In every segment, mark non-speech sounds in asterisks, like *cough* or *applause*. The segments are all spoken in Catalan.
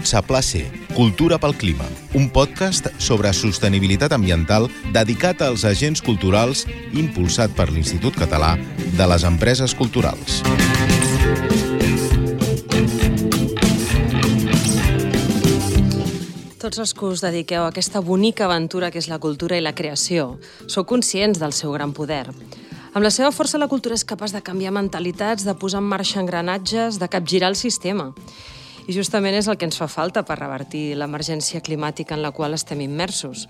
Benvinguts a Pla C, Cultura pel Clima, un podcast sobre sostenibilitat ambiental dedicat als agents culturals impulsat per l'Institut Català de les Empreses Culturals. Tots els que us dediqueu a aquesta bonica aventura que és la cultura i la creació, sou conscients del seu gran poder. Amb la seva força, la cultura és capaç de canviar mentalitats, de posar en marxa engranatges, de capgirar el sistema. I justament és el que ens fa falta per revertir l'emergència climàtica en la qual estem immersos.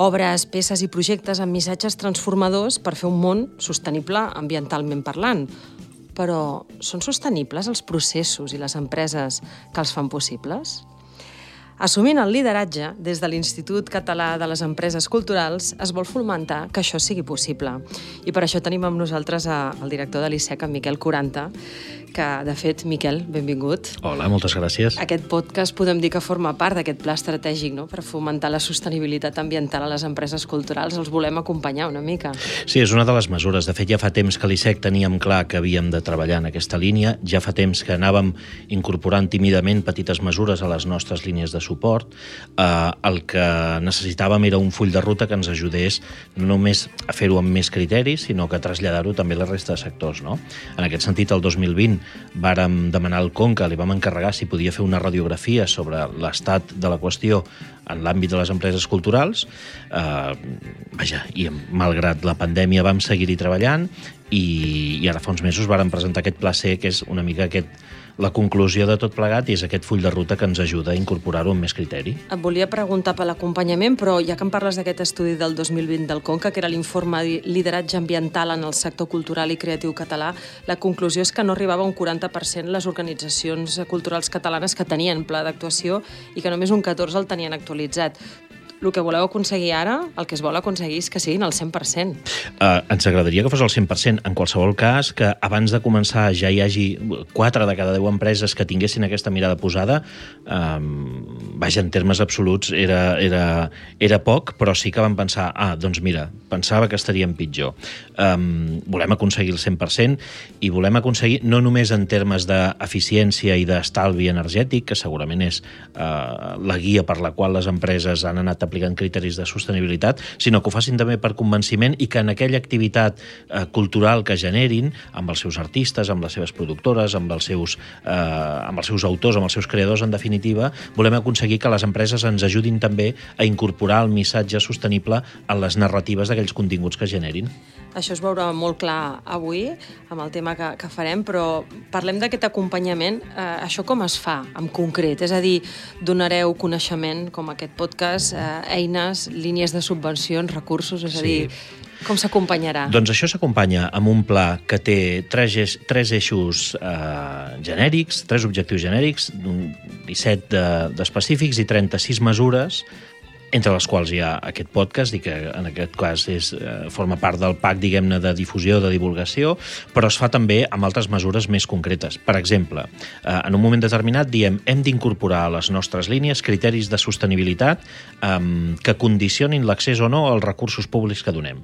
Obres, peces i projectes amb missatges transformadors per fer un món sostenible ambientalment parlant. Però són sostenibles els processos i les empreses que els fan possibles? Assumint el lideratge, des de l'Institut Català de les Empreses Culturals, es vol fomentar que això sigui possible. I per això tenim amb nosaltres el director de l'ISEC, en Miquel Quaranta, que, de fet, Miquel, benvingut. Hola, moltes gràcies. Aquest podcast podem dir que forma part d'aquest pla estratègic no? per fomentar la sostenibilitat ambiental a les empreses culturals. Els volem acompanyar una mica. Sí, és una de les mesures. De fet, ja fa temps que l'ISEC teníem clar que havíem de treballar en aquesta línia. Ja fa temps que anàvem incorporant tímidament petites mesures a les nostres línies de suport. Eh, el que necessitàvem era un full de ruta que ens ajudés no només a fer-ho amb més criteris, sinó que traslladar-ho també a la resta de sectors. No? En aquest sentit, el 2020 vàrem demanar al Conca, li vam encarregar si podia fer una radiografia sobre l'estat de la qüestió en l'àmbit de les empreses culturals. Eh, vaja, i malgrat la pandèmia vam seguir-hi treballant i, i ara fa uns mesos vàrem presentar aquest pla C, que és una mica aquest la conclusió de tot plegat és aquest full de ruta que ens ajuda a incorporar-ho amb més criteri. Et volia preguntar per l'acompanyament, però ja que em parles d'aquest estudi del 2020 del Conca, que era l'informe Lideratge ambiental en el sector cultural i creatiu català, la conclusió és que no arribava un 40% les organitzacions culturals catalanes que tenien pla d'actuació i que només un 14% el tenien actualitzat el que voleu aconseguir ara, el que es vol aconseguir és que siguin el 100%. Uh, ens agradaria que fos el 100%. En qualsevol cas, que abans de començar ja hi hagi 4 de cada 10 empreses que tinguessin aquesta mirada posada, um, vaja, en termes absoluts era, era, era poc, però sí que vam pensar, ah, doncs mira, pensava que estaríem pitjor. Um, volem aconseguir el 100% i volem aconseguir no només en termes d'eficiència i d'estalvi energètic, que segurament és uh, la guia per la qual les empreses han anat aplicant criteris de sostenibilitat, sinó que ho facin també per convenciment i que en aquella activitat eh, cultural que generin, amb els seus artistes, amb les seves productores, amb els seus, eh, amb els seus autors, amb els seus creadors, en definitiva, volem aconseguir que les empreses ens ajudin també a incorporar el missatge sostenible en les narratives d'aquells continguts que generin. Això es veurà molt clar avui amb el tema que, que farem, però parlem d'aquest acompanyament. Eh, això com es fa en concret? És a dir, donareu coneixement, com aquest podcast, eh, eines, línies de subvencions, recursos, és a sí. dir, com s'acompanyarà? Doncs això s'acompanya amb un pla que té tres, tres eixos eh, genèrics, tres objectius genèrics, 17 d'específics de, i 36 mesures entre les quals hi ha aquest podcast i que en aquest cas és, eh, forma part del PAC, diguem-ne, de difusió, de divulgació, però es fa també amb altres mesures més concretes. Per exemple, eh, en un moment determinat diem hem d'incorporar a les nostres línies criteris de sostenibilitat que condicionin l'accés o no als recursos públics que donem.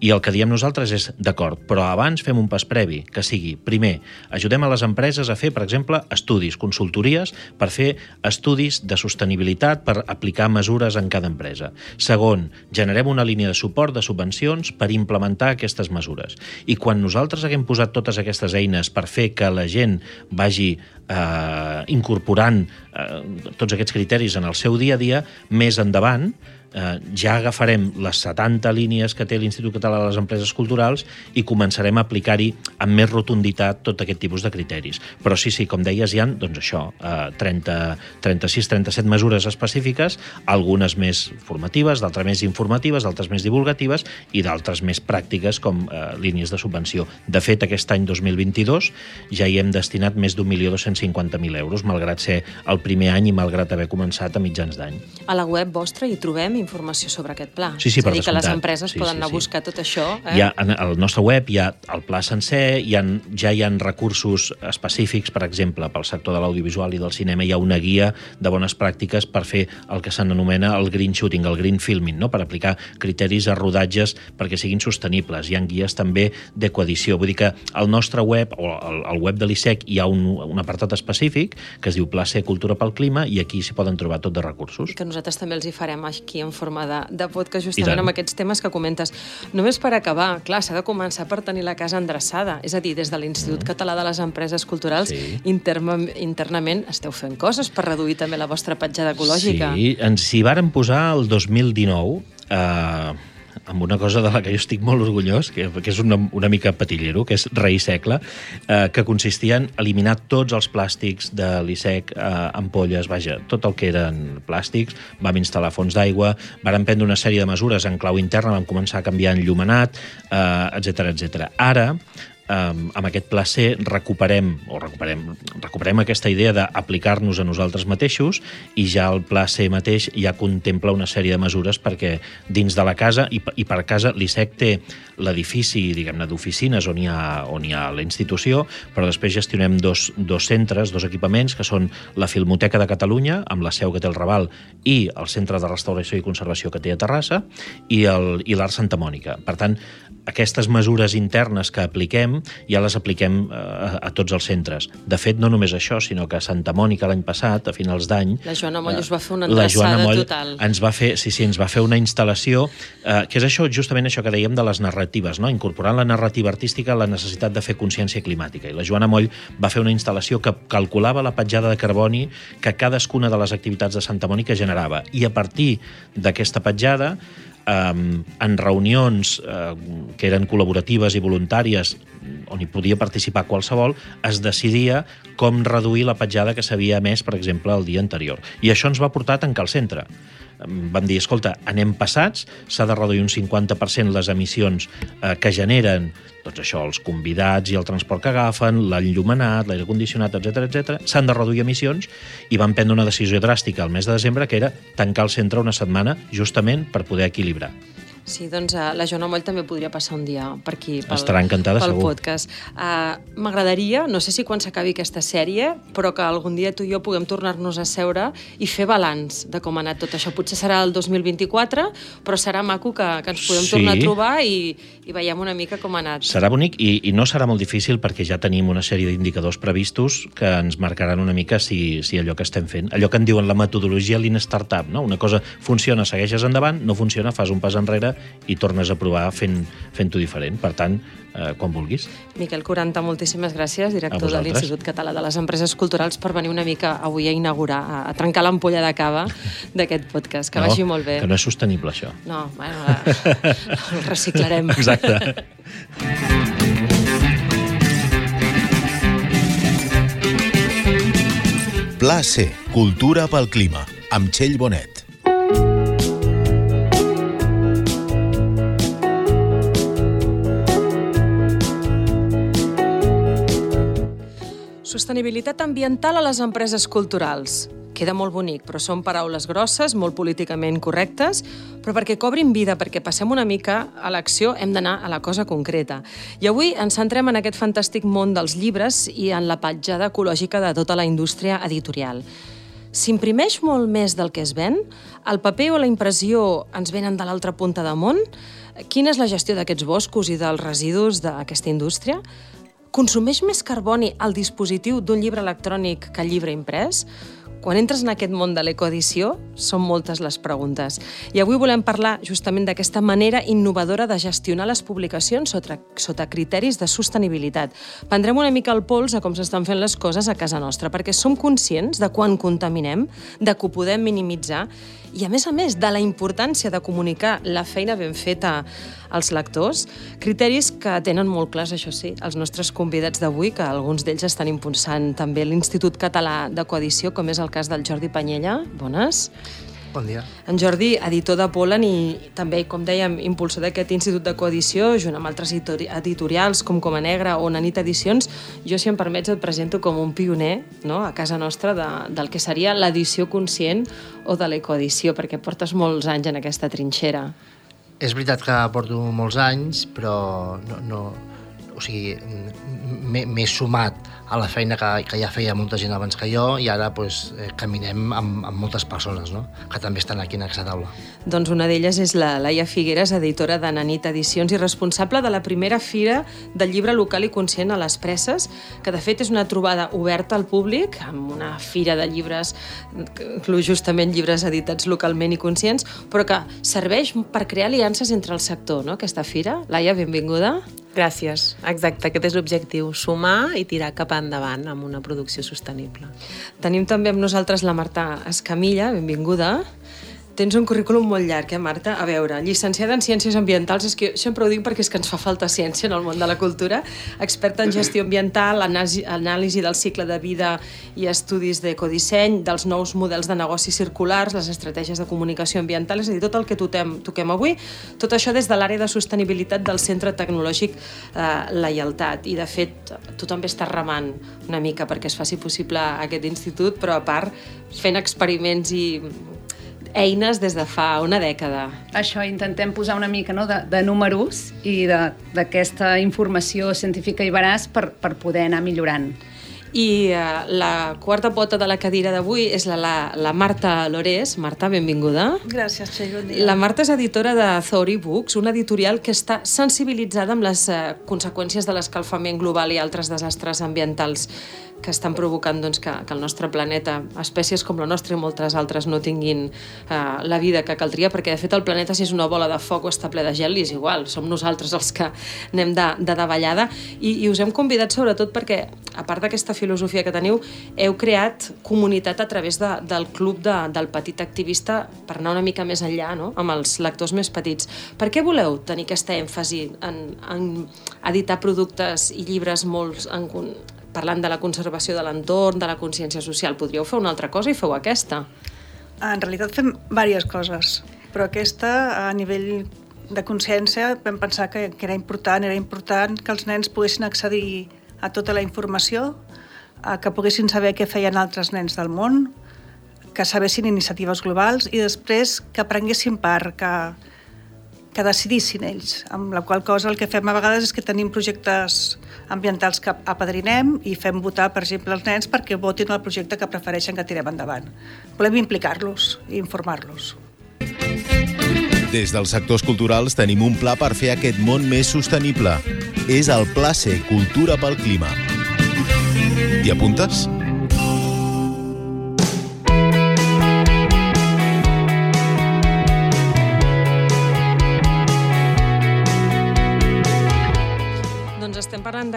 I el que diem nosaltres és, d'acord, però abans fem un pas previ, que sigui, primer, ajudem a les empreses a fer, per exemple, estudis, consultories, per fer estudis de sostenibilitat, per aplicar mesures en cada d'empresa. Segon, generem una línia de suport de subvencions per implementar aquestes mesures. I quan nosaltres haguem posat totes aquestes eines per fer que la gent vagi eh, incorporant eh, tots aquests criteris en el seu dia a dia, més endavant, eh, ja agafarem les 70 línies que té l'Institut Català de les Empreses Culturals i començarem a aplicar-hi amb més rotunditat tot aquest tipus de criteris. Però sí, sí, com deies, hi ha doncs això, eh, 30, 36, 37 mesures específiques, algunes més formatives, d'altres més informatives, d'altres més divulgatives i d'altres més pràctiques com eh, línies de subvenció. De fet, aquest any 2022 ja hi hem destinat més d'un milió 250.000 euros, malgrat ser el primer any i malgrat haver començat a mitjans d'any. A la web vostra hi trobem informació sobre aquest pla. Sí, sí, és a dir, que les descomptat. empreses Sí, poden sí, anar sí. a buscar tot això. Eh? Hi ha, en el nostre web hi ha el pla sencer, hi ha, ja hi ha recursos específics, per exemple, pel sector de l'audiovisual i del cinema, hi ha una guia de bones pràctiques per fer el que s'anomena el green shooting, el green filming, no? per aplicar criteris a rodatges perquè siguin sostenibles. Hi ha guies també d'ecoedició. Vull dir que al nostre web, o al, al web de l'ISEC, hi ha un, un apartat específic que es diu Pla C Cultura pel Clima i aquí s'hi poden trobar tot de recursos. que nosaltres també els hi farem aquí en forma de, de podcast justament amb aquests temes que comentes. Només per acabar, clar, s'ha de començar per tenir la casa endreçada. És a dir, des de l'Institut mm. Català de les Empreses Culturals, Sí. interma, internament esteu fent coses per reduir també la vostra petjada ecològica. Sí, ens hi varen posar el 2019 eh, amb una cosa de la que jo estic molt orgullós, que, que és una, una mica patillero, que és rei segle, eh, que consistia en eliminar tots els plàstics de l'ISEC, eh, ampolles, vaja, tot el que eren plàstics, vam instal·lar fons d'aigua, vam prendre una sèrie de mesures en clau interna, vam començar a canviar enllumenat, eh, etc etc. Ara, um, amb aquest pla C recuperem, o recuperem, recuperem aquesta idea d'aplicar-nos a nosaltres mateixos i ja el pla C mateix ja contempla una sèrie de mesures perquè dins de la casa, i, i per casa l'ISEC té l'edifici, diguem-ne, d'oficines on hi ha, on hi ha la institució, però després gestionem dos, dos centres, dos equipaments, que són la Filmoteca de Catalunya, amb la seu que té el Raval, i el Centre de Restauració i Conservació que té a Terrassa, i l'Art Santa Mònica. Per tant, aquestes mesures internes que apliquem ja les apliquem eh, a, a tots els centres. De fet, no només això, sinó que a Santa Mònica l'any passat, a finals d'any... La Joana Moll us va fer una la Joana endreçada Moll total. Ens va fer, sí, sí, ens va fer una instal·lació eh, que és això, justament això que dèiem de les narratives, no? incorporant la narrativa artística a la necessitat de fer consciència climàtica. I la Joana Moll va fer una instal·lació que calculava la petjada de carboni que cadascuna de les activitats de Santa Mònica generava. I a partir d'aquesta petjada en reunions eh, que eren col·laboratives i voluntàries on hi podia participar qualsevol, es decidia com reduir la petjada que s'havia emès, per exemple, el dia anterior. I això ens va portar a tancar el centre. Vam dir, escolta, anem passats, s'ha de reduir un 50% les emissions eh, que generen doncs això, els convidats i el transport que agafen, l'enllumenat, l'aire condicionat, etc etc. s'han de reduir emissions i van prendre una decisió dràstica el mes de desembre que era tancar el centre una setmana justament per poder equilibrar. Sí, doncs uh, la Joana Moll també podria passar un dia per aquí, pel, Estarà encantada, pel segur. podcast. Uh, M'agradaria, no sé si quan s'acabi aquesta sèrie, però que algun dia tu i jo puguem tornar-nos a seure i fer balanç de com ha anat tot això. Potser serà el 2024, però serà maco que, que ens podem Sí. tornar a trobar i, i veiem una mica com ha anat. Serà bonic i, i no serà molt difícil perquè ja tenim una sèrie d'indicadors previstos que ens marcaran una mica si, si allò que estem fent, allò que en diuen la metodologia Lean Startup, no? una cosa funciona, segueixes endavant, no funciona, fas un pas enrere i tornes a provar fent- fent-ho diferent. Per tant, eh, quan vulguis. Miquel Coranta, moltíssimes gràcies, director de l'Institut Català de les Empreses Culturals, per venir una mica avui a inaugurar, a, a trencar l'ampolla de cava d'aquest podcast. Que vagi molt bé. Que no és sostenible, això. No, bueno, eh, el reciclarem. Exacte. Pla C, Cultura pel Clima, amb Txell Bonet. Sostenibilitat ambiental a les empreses culturals. Queda molt bonic, però són paraules grosses, molt políticament correctes, però perquè cobrin vida, perquè passem una mica a l'acció, hem d'anar a la cosa concreta. I avui ens centrem en aquest fantàstic món dels llibres i en la petjada ecològica de tota la indústria editorial. S'imprimeix molt més del que es ven? El paper o la impressió ens venen de l'altra punta del món? Quina és la gestió d'aquests boscos i dels residus d'aquesta indústria? Consumeix més carboni el dispositiu d'un llibre electrònic que el llibre imprès? Quan entres en aquest món de l'ecoedició, són moltes les preguntes. I avui volem parlar justament d'aquesta manera innovadora de gestionar les publicacions sota, sota criteris de sostenibilitat. Prendrem una mica el pols a com s'estan fent les coses a casa nostra, perquè som conscients de quan contaminem, de que ho podem minimitzar, i a més a més de la importància de comunicar la feina ben feta als lectors, criteris que tenen molt clars, això sí, els nostres convidats d'avui, que alguns d'ells estan impulsant també l'Institut Català de Coedició, com és el cas del Jordi Panyella. Bones. Bon dia. En Jordi, editor de Polen i també, com dèiem, impulsor d'aquest Institut de Coedició, junt amb altres editorials com Coma Negra o Nanit Edicions, jo, si em permets, et presento com un pioner no? a casa nostra de, del que seria l'edició conscient o de l'ecoedició, perquè portes molts anys en aquesta trinxera. És veritat que porto molts anys, però no, no, o sigui, m'he sumat a la feina que, que ja feia molta gent abans que jo i ara pues, eh, caminem amb, amb moltes persones no? que també estan aquí en aquesta taula. Doncs una d'elles és la Laia Figueres, editora de Nanit Edicions i responsable de la primera fira del llibre local i conscient a les Presses, que de fet és una trobada oberta al públic, amb una fira de llibres, inclou justament llibres editats localment i conscients, però que serveix per crear aliances entre el sector, no?, aquesta fira. Laia, benvinguda. Gràcies. Exacte, aquest és l'objectiu, sumar i tirar cap endavant amb una producció sostenible. Tenim també amb nosaltres la Marta Escamilla, benvinguda. Tens un currículum molt llarg, eh, Marta? A veure, llicenciada en Ciències Ambientals, és que sempre ho dic perquè és que ens fa falta ciència en el món de la cultura, experta en gestió ambiental, anàlisi, del cicle de vida i estudis d'ecodisseny, dels nous models de negoci circulars, les estratègies de comunicació ambiental, és a dir, tot el que toquem, toquem avui, tot això des de l'àrea de sostenibilitat del Centre Tecnològic eh, Lleialtat. I, de fet, tu també estàs remant una mica perquè es faci possible aquest institut, però a part fent experiments i eines des de fa una dècada. Això, intentem posar una mica no, de, de números i d'aquesta informació científica i veraç per, per poder anar millorant. I uh, la quarta pota de la cadira d'avui és la, la, la Marta Lorés. Marta, benvinguda. Gràcies, Txell, bon dia. La Marta és editora de Thori Books, una editorial que està sensibilitzada amb les uh, conseqüències de l'escalfament global i altres desastres ambientals que estan provocant doncs, que, que el nostre planeta, espècies com la nostra i moltes altres, no tinguin eh, la vida que caldria, perquè de fet el planeta si és una bola de foc o està ple de gel és igual, som nosaltres els que anem de, de davallada i, i us hem convidat sobretot perquè, a part d'aquesta filosofia que teniu, heu creat comunitat a través de, del club de, del petit activista per anar una mica més enllà, no? amb els lectors més petits. Per què voleu tenir aquesta èmfasi en, en editar productes i llibres molt en, parlant de la conservació de l'entorn, de la consciència social, podríeu fer una altra cosa i feu aquesta? En realitat fem diverses coses, però aquesta, a nivell de consciència, vam pensar que, que era important, era important que els nens poguessin accedir a tota la informació, que poguessin saber què feien altres nens del món, que sabessin iniciatives globals i després que prenguessin part, que, que decidissin ells, amb la qual cosa el que fem a vegades és que tenim projectes ambientals que apadrinem i fem votar, per exemple, els nens perquè votin el projecte que prefereixen que tirem endavant. Volem implicar-los i informar-los. Des dels sectors culturals tenim un pla per fer aquest món més sostenible. És el Pla C Cultura pel Clima. T'hi apuntes?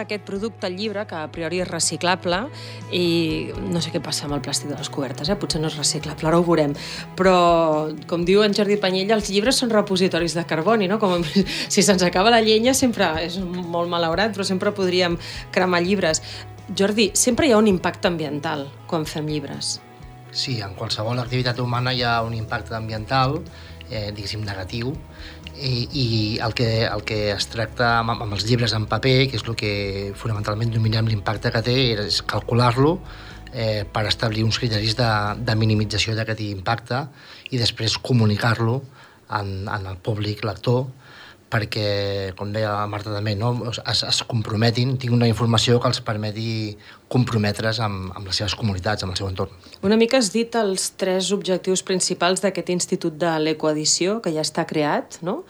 D'aquest producte, llibre, que a priori és reciclable, i no sé què passa amb el plàstic de les cobertes, eh? potser no és reciclable, ara ho veurem. Però, com diu en Jordi Panyella, els llibres són repositoris de carboni, no? Com *laughs* si se'ns acaba la llenya sempre és molt malaurat, però sempre podríem cremar llibres. Jordi, sempre hi ha un impacte ambiental quan fem llibres. Sí, en qualsevol activitat humana hi ha un impacte ambiental, eh, diguéssim, negatiu, i, i el, que, el que es tracta amb, amb els llibres en paper, que és el que fonamentalment dominem l'impacte que té, és calcular-lo eh, per establir uns criteris de, de minimització d'aquest impacte i després comunicar-lo en, en el públic lector perquè, com deia la Marta també, no? es, es comprometin, tinc una informació que els permeti comprometre's amb, amb les seves comunitats, amb el seu entorn. Una mica has dit els tres objectius principals d'aquest Institut de l'Ecoedició, que ja està creat, no?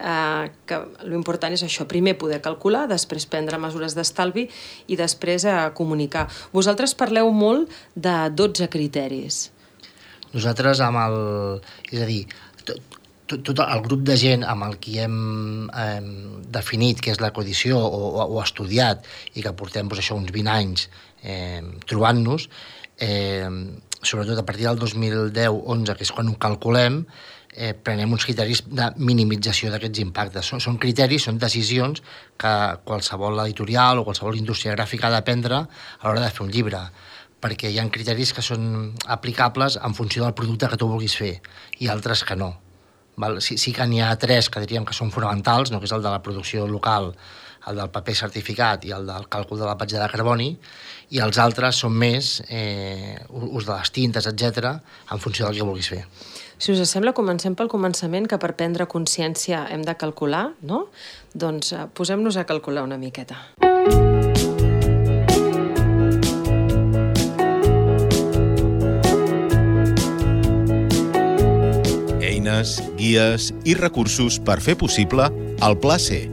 Eh, que l'important és això, primer poder calcular, després prendre mesures d'estalvi i després eh, comunicar. Vosaltres parleu molt de 12 criteris. Nosaltres amb el... És a dir, tot, tot el grup de gent amb el que hem eh, definit que és la codició o, o, o estudiat i que portem doncs, això uns 20 anys eh, trobant-nos, eh, sobretot a partir del 2010-11, que és quan ho calculem, eh, prenem uns criteris de minimització d'aquests impactes. Són, són criteris, són decisions que qualsevol editorial o qualsevol indústria gràfica ha de prendre a l'hora de fer un llibre perquè hi ha criteris que són aplicables en funció del producte que tu vulguis fer i altres que no. Val? Sí, sí que n'hi ha tres que diríem que són fonamentals, no? que és el de la producció local, el del paper certificat i el del càlcul de la petjada de carboni, i els altres són més eh, ús de les tintes, etc en funció del que vulguis fer. Si us sembla, comencem pel començament, que per prendre consciència hem de calcular, no? Doncs eh, posem-nos a calcular una miqueta. Eines, guies i recursos per fer possible el Pla C.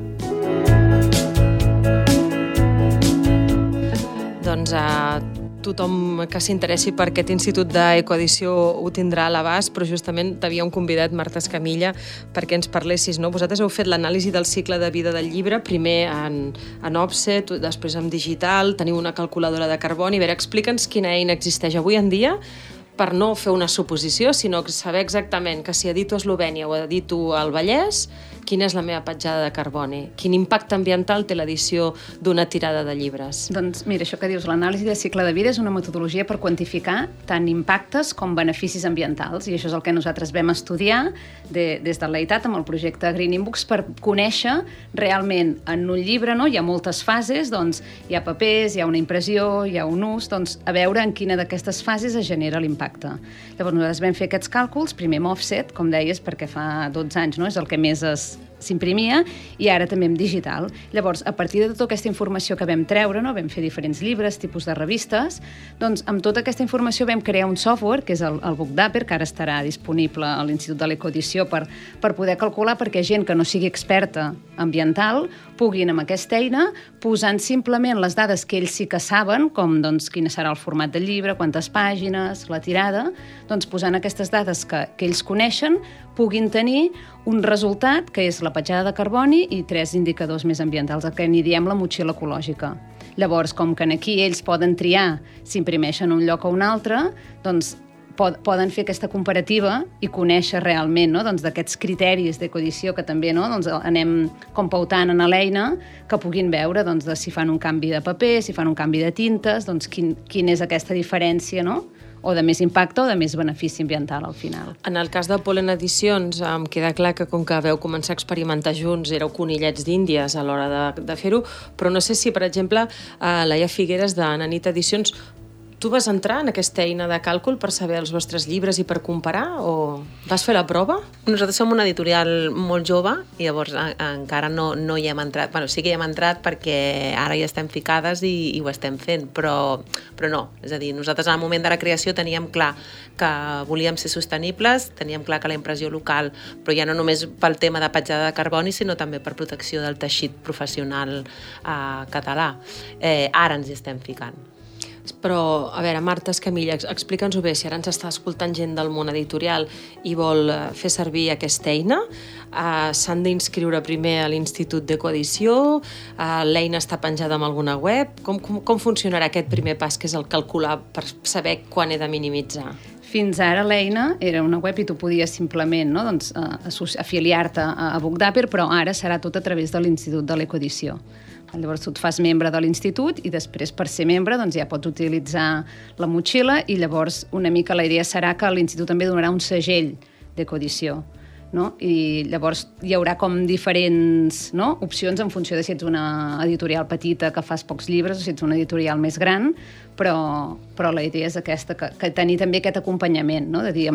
Doncs a tothom que s'interessi per aquest Institut d'Ecoedició ho tindrà a l'abast, però justament t'havíem convidat, Marta Escamilla, perquè ens parlessis. No? Vosaltres heu fet l'anàlisi del cicle de vida del llibre, primer en, en offset, després en digital, teniu una calculadora de carboni. A veure, explica'ns quina eina existeix avui en dia per no fer una suposició, sinó saber exactament que si edito Eslovènia o edito al Vallès, quina és la meva petjada de carboni, quin impacte ambiental té l'edició d'una tirada de llibres. Doncs mira, això que dius, l'anàlisi de cicle de vida és una metodologia per quantificar tant impactes com beneficis ambientals, i això és el que nosaltres vam estudiar de, des de l'EITAT amb el projecte Greening Books per conèixer realment en un llibre, no? hi ha moltes fases, doncs hi ha papers, hi ha una impressió, hi ha un ús, doncs a veure en quina d'aquestes fases es genera l'impacte. Llavors nosaltres vam fer aquests càlculs, primer amb offset, com deies, perquè fa 12 anys no? és el que més es, s'imprimia i ara també en digital. Llavors, a partir de tota aquesta informació que vam treure, no? vam fer diferents llibres, tipus de revistes, doncs amb tota aquesta informació vam crear un software, que és el, el BookDapper, que ara estarà disponible a l'Institut de l'Ecoedició per, per poder calcular perquè gent que no sigui experta ambiental puguin amb aquesta eina, posant simplement les dades que ells sí que saben, com doncs, quin serà el format del llibre, quantes pàgines, la tirada, doncs posant aquestes dades que, que ells coneixen, puguin tenir un resultat que és la petjada de carboni i tres indicadors més ambientals, el que n'hi diem la motxilla ecològica. Llavors, com que aquí ells poden triar si imprimeixen un lloc o un altre, doncs pod poden fer aquesta comparativa i conèixer realment no? doncs, d'aquests criteris d'ecodició que també no? doncs, anem compautant en l'eina que puguin veure doncs, de si fan un canvi de paper, si fan un canvi de tintes, doncs, quin, quina és aquesta diferència no? O de més impacte o de més benefici ambiental al final. En el cas de Polen Edicions, em queda clar que com que veu començar a experimentar junts, éreu conillets d'Índies a l'hora de, de fer-ho, però no sé si, per exemple, a Laia Figueres de Nanit Edicions Tu vas entrar en aquesta eina de càlcul per saber els vostres llibres i per comparar o vas fer la prova? Nosaltres som una editorial molt jove i llavors encara no, no hi hem entrat. bueno, sí que hi hem entrat perquè ara ja estem ficades i, i ho estem fent, però, però no. És a dir, nosaltres al moment de la creació teníem clar que volíem ser sostenibles, teníem clar que la impressió local, però ja no només pel tema de petjada de carboni, sinó també per protecció del teixit professional eh, català. Eh, ara ens hi estem ficant. Però, a veure, Marta Escamilla, explica'ns-ho bé, si ara ens està escoltant gent del món editorial i vol eh, fer servir aquesta eina, eh, s'han d'inscriure primer a l'Institut de Coedició, eh, l'eina està penjada en alguna web, com, com, com funcionarà aquest primer pas, que és el calcular per saber quan he de minimitzar? Fins ara l'eina era una web i tu podies simplement no, doncs, uh, afiliar-te a, a BookDapper, però ara serà tot a través de l'Institut de l'Ecoedició. Llavors tu et fas membre de l'institut i després per ser membre doncs, ja pots utilitzar la motxilla i llavors una mica la idea serà que l'institut també donarà un segell d'ecodició. No? I llavors hi haurà com diferents no? opcions en funció de si ets una editorial petita que fas pocs llibres o si ets una editorial més gran, però, però la idea és aquesta, que, que tenir també aquest acompanyament, no? de dir,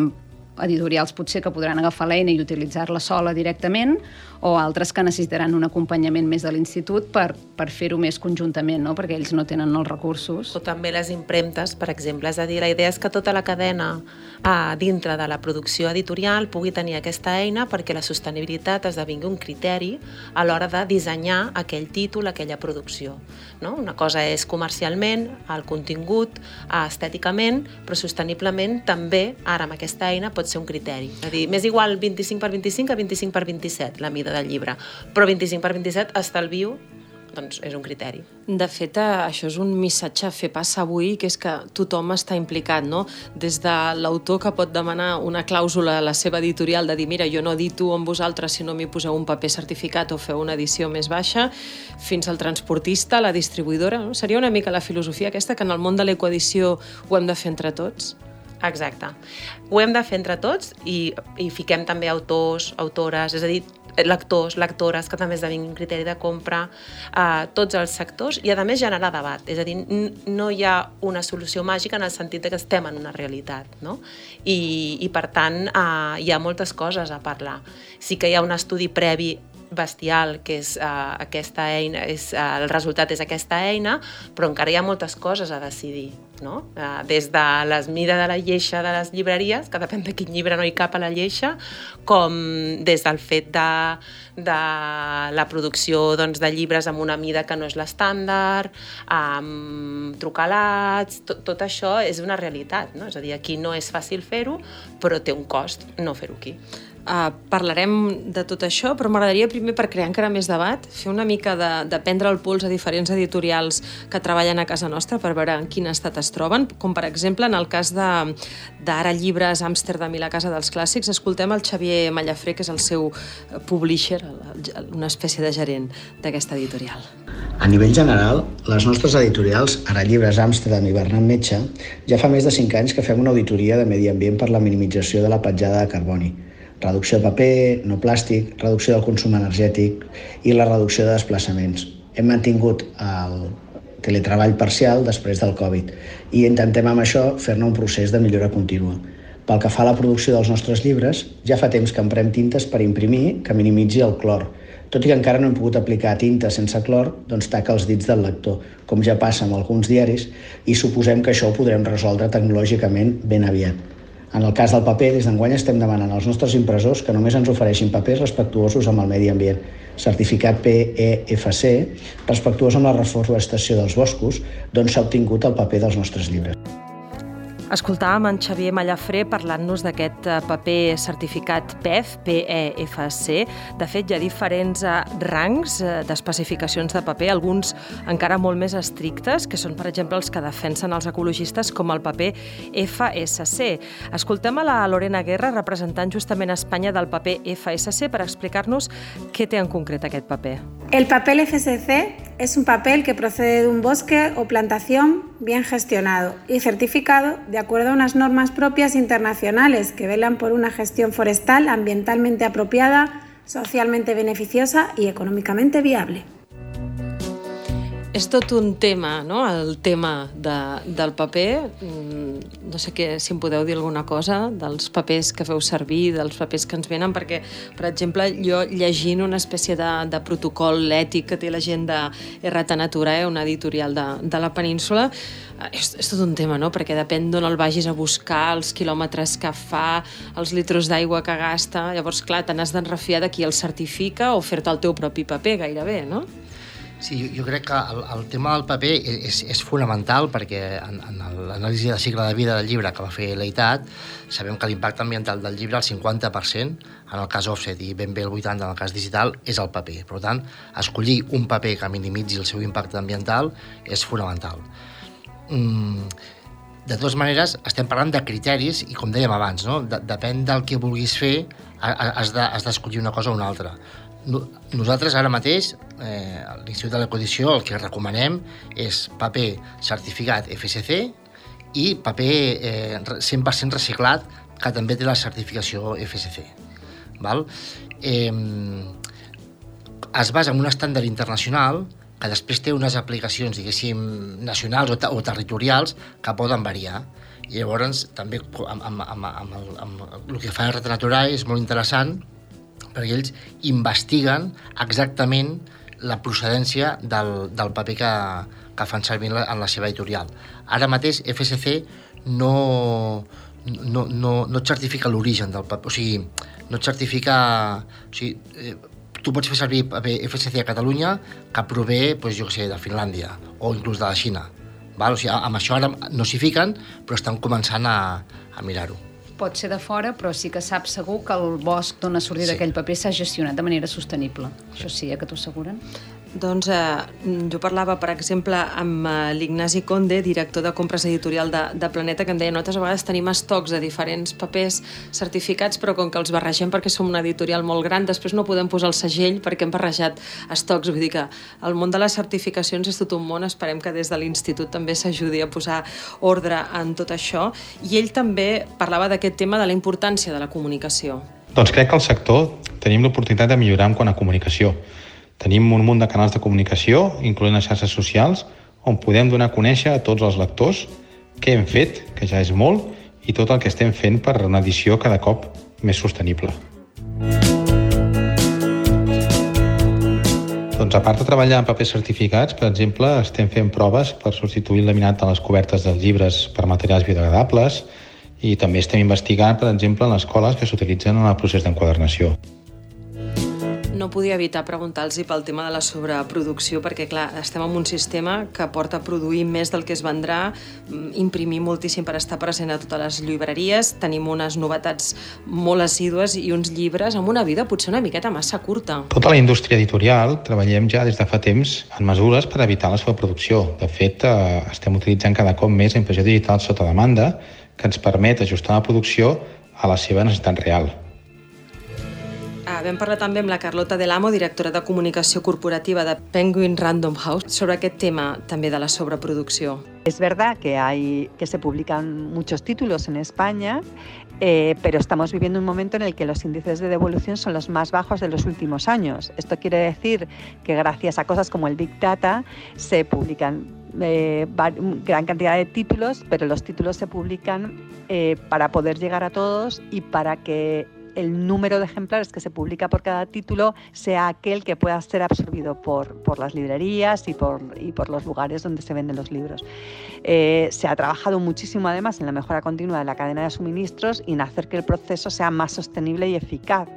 editorials potser que podran agafar l'eina i utilitzar-la sola directament o altres que necessitaran un acompanyament més de l'institut per, per fer-ho més conjuntament, no? perquè ells no tenen els recursos. O també les impremtes, per exemple. És a dir, la idea és que tota la cadena a dintre de la producció editorial pugui tenir aquesta eina perquè la sostenibilitat esdevingui un criteri a l'hora de dissenyar aquell títol, aquella producció. No? Una cosa és comercialment, el contingut, estèticament, però sosteniblement també, ara amb aquesta eina, pot ser un criteri. És a dir, m'és igual 25 per 25 a 25 per 27, la mida del llibre, però 25 per 27 estalvio doncs és un criteri. De fet, eh, això és un missatge a fer passar avui, que és que tothom està implicat, no? Des de l'autor que pot demanar una clàusula a la seva editorial de dir mira, jo no edito amb vosaltres si no m'hi poseu un paper certificat o feu una edició més baixa, fins al transportista, la distribuïdora, no? Seria una mica la filosofia aquesta que en el món de l'ecoedició ho hem de fer entre tots? Exacte. Ho hem de fer entre tots i, i fiquem també autors, autores, és a dir, lectors, lectores, que també esdevinguin criteri de compra, a tots els sectors i, a més, generar debat. És a dir, no hi ha una solució màgica en el sentit que estem en una realitat, no? I, i per tant, uh, hi ha moltes coses a parlar. Sí que hi ha un estudi previ bestial, que és uh, aquesta eina, és, uh, el resultat és aquesta eina, però encara hi ha moltes coses a decidir. No? Uh, des de les mides de la lleixa de les llibreries, que depèn de quin llibre no hi cap a la lleixa, com des del fet de, de la producció doncs, de llibres amb una mida que no és l'estàndard, amb trucalats, tot, tot això és una realitat. No? És a dir, aquí no és fàcil fer-ho, però té un cost no fer-ho aquí. Uh, parlarem de tot això, però m'agradaria primer, per crear encara més debat, fer una mica de, de prendre el pols a diferents editorials que treballen a casa nostra per veure en quin estat es troben, com per exemple en el cas d'Ara Llibres Amsterdam i la Casa dels Clàssics, escoltem el Xavier Mallafré, que és el seu publisher, una espècie de gerent d'aquesta editorial. A nivell general, les nostres editorials, Ara Llibres Amsterdam i Bernat Metge, ja fa més de 5 anys que fem una auditoria de medi ambient per la minimització de la petjada de carboni reducció de paper, no plàstic, reducció del consum energètic i la reducció de desplaçaments. Hem mantingut el teletreball parcial després del Covid i intentem amb això fer-ne un procés de millora contínua. Pel que fa a la producció dels nostres llibres, ja fa temps que emprem tintes per imprimir que minimitzi el clor. Tot i que encara no hem pogut aplicar tinta sense clor, doncs taca els dits del lector, com ja passa amb alguns diaris, i suposem que això ho podrem resoldre tecnològicament ben aviat. En el cas del paper, des d'enguany estem demanant als nostres impressors que només ens ofereixin papers respectuosos amb el medi ambient, certificat PEFC, respectuós amb la reforestació dels boscos, d'on s'ha obtingut el paper dels nostres llibres. Escoltàvem en Xavier Mallafré parlant-nos d'aquest eh, paper certificat PEF, PEFC. De fet, hi ha diferents eh, rangs eh, d'especificacions de paper, alguns encara molt més estrictes, que són, per exemple, els que defensen els ecologistes, com el paper FSC. Escoltem a la Lorena Guerra, representant justament a Espanya del paper FSC, per explicar-nos què té en concret aquest paper. El papel FSC es un papel que procede de un bosque o plantación bien gestionado y certificado de acuerdo unas normas propias internacionales que velan por una gestión forestal ambientalmente apropiada, socialmente beneficiosa y económicamente viable. És tot un tema, no?, el tema de, del paper. Mm, no sé què, si em podeu dir alguna cosa dels papers que feu servir, dels papers que ens venen, perquè, per exemple, jo llegint una espècie de, de protocol ètic que té la gent de Errata Natura, eh, una editorial de, de la península, eh, és, és tot un tema, no?, perquè depèn d'on el vagis a buscar, els quilòmetres que fa, els litros d'aigua que gasta, llavors, clar, te n'has d'enrefiar de qui el certifica o fer-te el teu propi paper, gairebé, no? Sí, jo, jo crec que el, el tema del paper és, és fonamental perquè en, en l'anàlisi de cicle de vida del llibre que va fer l'EITAT sabem que l'impacte ambiental del llibre, el 50%, en el cas offset i ben bé el 80% en el cas digital, és el paper. Per tant, escollir un paper que minimitzi el seu impacte ambiental és fonamental. Mm, de totes maneres, estem parlant de criteris i, com dèiem abans, no? de, depèn del que vulguis fer, has d'escollir de, una cosa o una altra nosaltres ara mateix, eh, a l'Institut de l'Ecodició, el que recomanem és paper certificat FSC i paper eh, 100% reciclat, que també té la certificació FSC. Val? Eh, es basa en un estàndard internacional que després té unes aplicacions, diguéssim, nacionals o, o territorials que poden variar. I llavors, també, amb, amb, amb, amb, el, amb el que fa el Natural és molt interessant, perquè ells investiguen exactament la procedència del, del paper que, que fan servir en la, en la seva editorial. Ara mateix FSC no, no, no, no et certifica l'origen del paper, o sigui, no et certifica... O sigui, eh, tu pots fer servir paper FSC a Catalunya que prové, doncs, jo sé, de Finlàndia o inclús de la Xina. Val? O sigui, amb això ara no s'hi fiquen, però estan començant a, a mirar-ho pot ser de fora, però sí que saps segur que el bosc d'on ha sortit sí. aquell paper s'ha gestionat de manera sostenible. Això sí, eh, que t'ho asseguren? Doncs eh, jo parlava, per exemple, amb eh, l'Ignasi Conde, director de compres editorial de, de Planeta, que em deia nosaltres a vegades tenim estocs de diferents papers certificats, però com que els barregem perquè som una editorial molt gran, després no podem posar el segell perquè hem barrejat estocs. Vull dir que el món de les certificacions és tot un món, esperem que des de l'Institut també s'ajudi a posar ordre en tot això. I ell també parlava d'aquest tema de la importància de la comunicació. Doncs crec que al sector tenim l'oportunitat de millorar en quant a comunicació Tenim un munt de canals de comunicació, incloent les xarxes socials, on podem donar a conèixer a tots els lectors què hem fet, que ja és molt, i tot el que estem fent per una edició cada cop més sostenible. Doncs a part de treballar en papers certificats, per exemple, estem fent proves per substituir el laminat de les cobertes dels llibres per materials biodegradables i també estem investigant, per exemple, en les escoles que s'utilitzen en el procés d'enquadernació no podia evitar preguntar-los pel tema de la sobreproducció, perquè, clar, estem en un sistema que porta a produir més del que es vendrà, mm, imprimir moltíssim per estar present a totes les llibreries, tenim unes novetats molt assídues i uns llibres amb una vida potser una miqueta massa curta. Tota la indústria editorial treballem ja des de fa temps en mesures per evitar la sobreproducció. De fet, eh, estem utilitzant cada cop més impressió digital sota demanda, que ens permet ajustar la producció a la seva necessitat real. Ah, vam parlar també amb la Carlota Delamo, directora de comunicació corporativa de Penguin Random House, sobre aquest tema també de la sobreproducció. Es verdad que, hay, que se publican muchos títulos en España, eh, pero estamos viviendo un momento en el que los índices de devolución son los más bajos de los últimos años. Esto quiere decir que gracias a cosas como el Big Data se publican eh, gran cantidad de títulos, pero los títulos se publican eh, para poder llegar a todos y para que el número de ejemplares que se publica por cada título sea aquel que pueda ser absorbido por, por las librerías y por, y por, los lugares donde se venden los libros. Eh, se ha trabajado muchísimo además en la mejora continua de la cadena de suministros y en hacer que el proceso sea más sostenible y eficaz.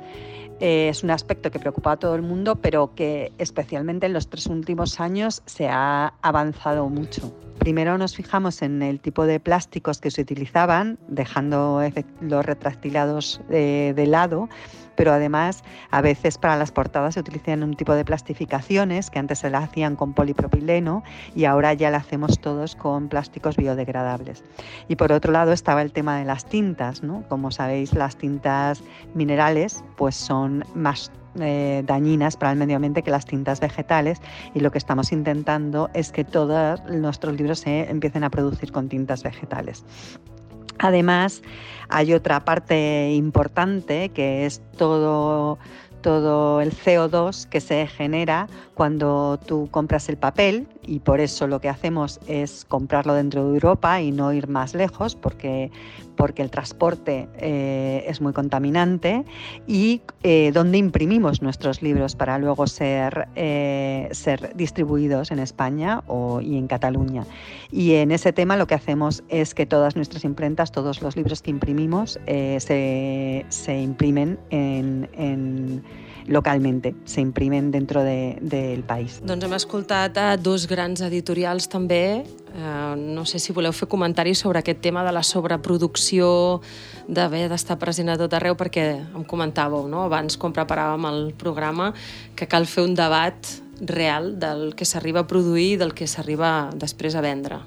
Eh, es un aspecto que preocupa a todo el mundo, pero que especialmente en los tres últimos años se ha avanzado mucho. Primero nos fijamos en el tipo de plásticos que se utilizaban, dejando los retractilados de, de lado pero además a veces para las portadas se utilizan un tipo de plastificaciones que antes se la hacían con polipropileno y ahora ya la hacemos todos con plásticos biodegradables. Y por otro lado estaba el tema de las tintas, ¿no? Como sabéis, las tintas minerales pues son más eh, dañinas para el medio ambiente que las tintas vegetales y lo que estamos intentando es que todos nuestros libros se empiecen a producir con tintas vegetales. Además, hay otra parte importante que es todo, todo el CO2 que se genera cuando tú compras el papel y por eso lo que hacemos es comprarlo dentro de Europa y no ir más lejos porque, porque el transporte eh, es muy contaminante y eh, donde imprimimos nuestros libros para luego ser, eh, ser distribuidos en España o, y en Cataluña. Y en ese tema lo que hacemos es que todas nuestras imprentas, todos los libros que imprimimos se, se, imprimen en, en localmente, se imprimen dentro del de, país. Doncs hem escoltat a dos grans editorials també. Eh, no sé si voleu fer comentaris sobre aquest tema de la sobreproducció, d'haver d'estar present a tot arreu, perquè em comentàveu no? abans, quan preparàvem el programa, que cal fer un debat real del que s'arriba a produir i del que s'arriba després a vendre.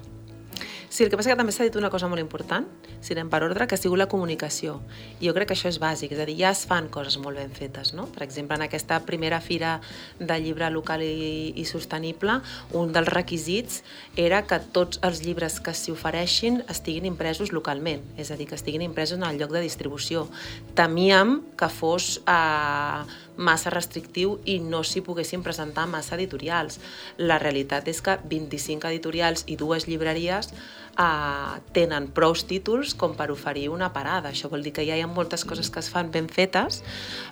Sí, el que passa que també s'ha dit una cosa molt important, si anem per ordre, que ha sigut la comunicació. I jo crec que això és bàsic, és a dir, ja es fan coses molt ben fetes, no? Per exemple, en aquesta primera fira de llibre local i, i sostenible, un dels requisits era que tots els llibres que s'hi ofereixin estiguin impresos localment, és a dir, que estiguin impresos en el lloc de distribució. Temíem que fos eh, massa restrictiu i no s'hi poguessin presentar massa editorials. La realitat és que 25 editorials i dues llibreries eh, tenen prou títols com per oferir una parada. Això vol dir que ja hi ha moltes coses que es fan ben fetes,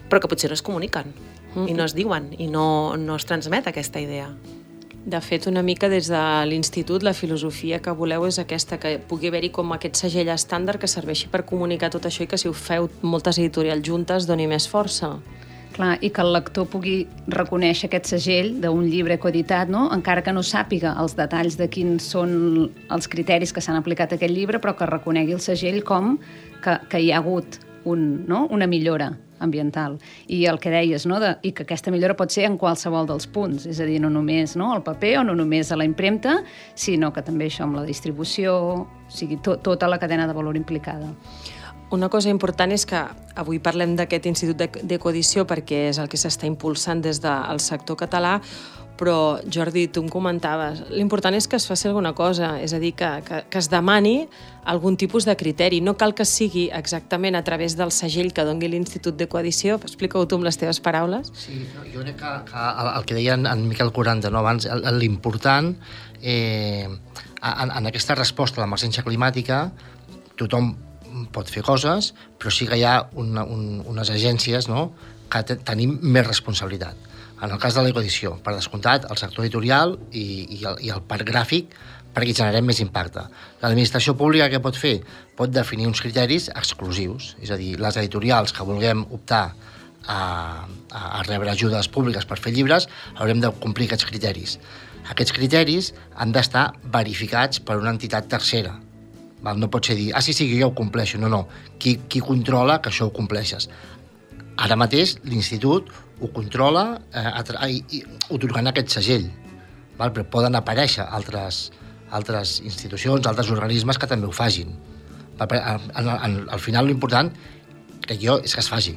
però que potser no es comuniquen i no es diuen i no, no es transmet aquesta idea. De fet, una mica des de l'institut, la filosofia que voleu és aquesta, que pugui haver-hi com aquest segell estàndard que serveixi per comunicar tot això i que si ho feu moltes editorials juntes doni més força. Clar, i que el lector pugui reconèixer aquest segell d'un llibre coeditat, no? encara que no sàpiga els detalls de quins són els criteris que s'han aplicat a aquest llibre, però que reconegui el segell com que, que hi ha hagut un, no? una millora. ambiental. I el que deies, no? de, i que aquesta millora pot ser en qualsevol dels punts, és a dir, no només no, el paper o no només a la impremta, sinó que també això amb la distribució, o sigui, to, tota la cadena de valor implicada. Una cosa important és que avui parlem d'aquest Institut d'Ecoedició perquè és el que s'està impulsant des del sector català, però Jordi, tu em comentaves, l'important és que es faci alguna cosa, és a dir, que, que, que es demani algun tipus de criteri. No cal que sigui exactament a través del segell que dongui l'Institut d'Ecoedició. Explica-ho tu amb les teves paraules. Sí, jo crec que, que el, el que deia en, Miquel 40 no, abans, l'important eh, en, en aquesta resposta a l'emergència climàtica tothom pot fer coses, però sí que hi ha una, un, unes agències no, que te, tenim més responsabilitat. En el cas de l'ecoedició, per descomptat, el sector editorial i, i, el, i el parc gràfic perquè generem més impacte. L'administració pública què pot fer? Pot definir uns criteris exclusius, és a dir, les editorials que vulguem optar a, a, rebre ajudes públiques per fer llibres haurem de complir aquests criteris. Aquests criteris han d'estar verificats per una entitat tercera, Val? No pot ser dir, ah, sí, sí, jo ho compleixo. No, no. Qui, qui controla que això ho compleixes? Ara mateix l'institut ho controla eh, i, i, otorgant aquest segell. Val? Però poden aparèixer altres, altres institucions, altres organismes que també ho fagin. Al, al, al final l'important, crec jo, és que es faci.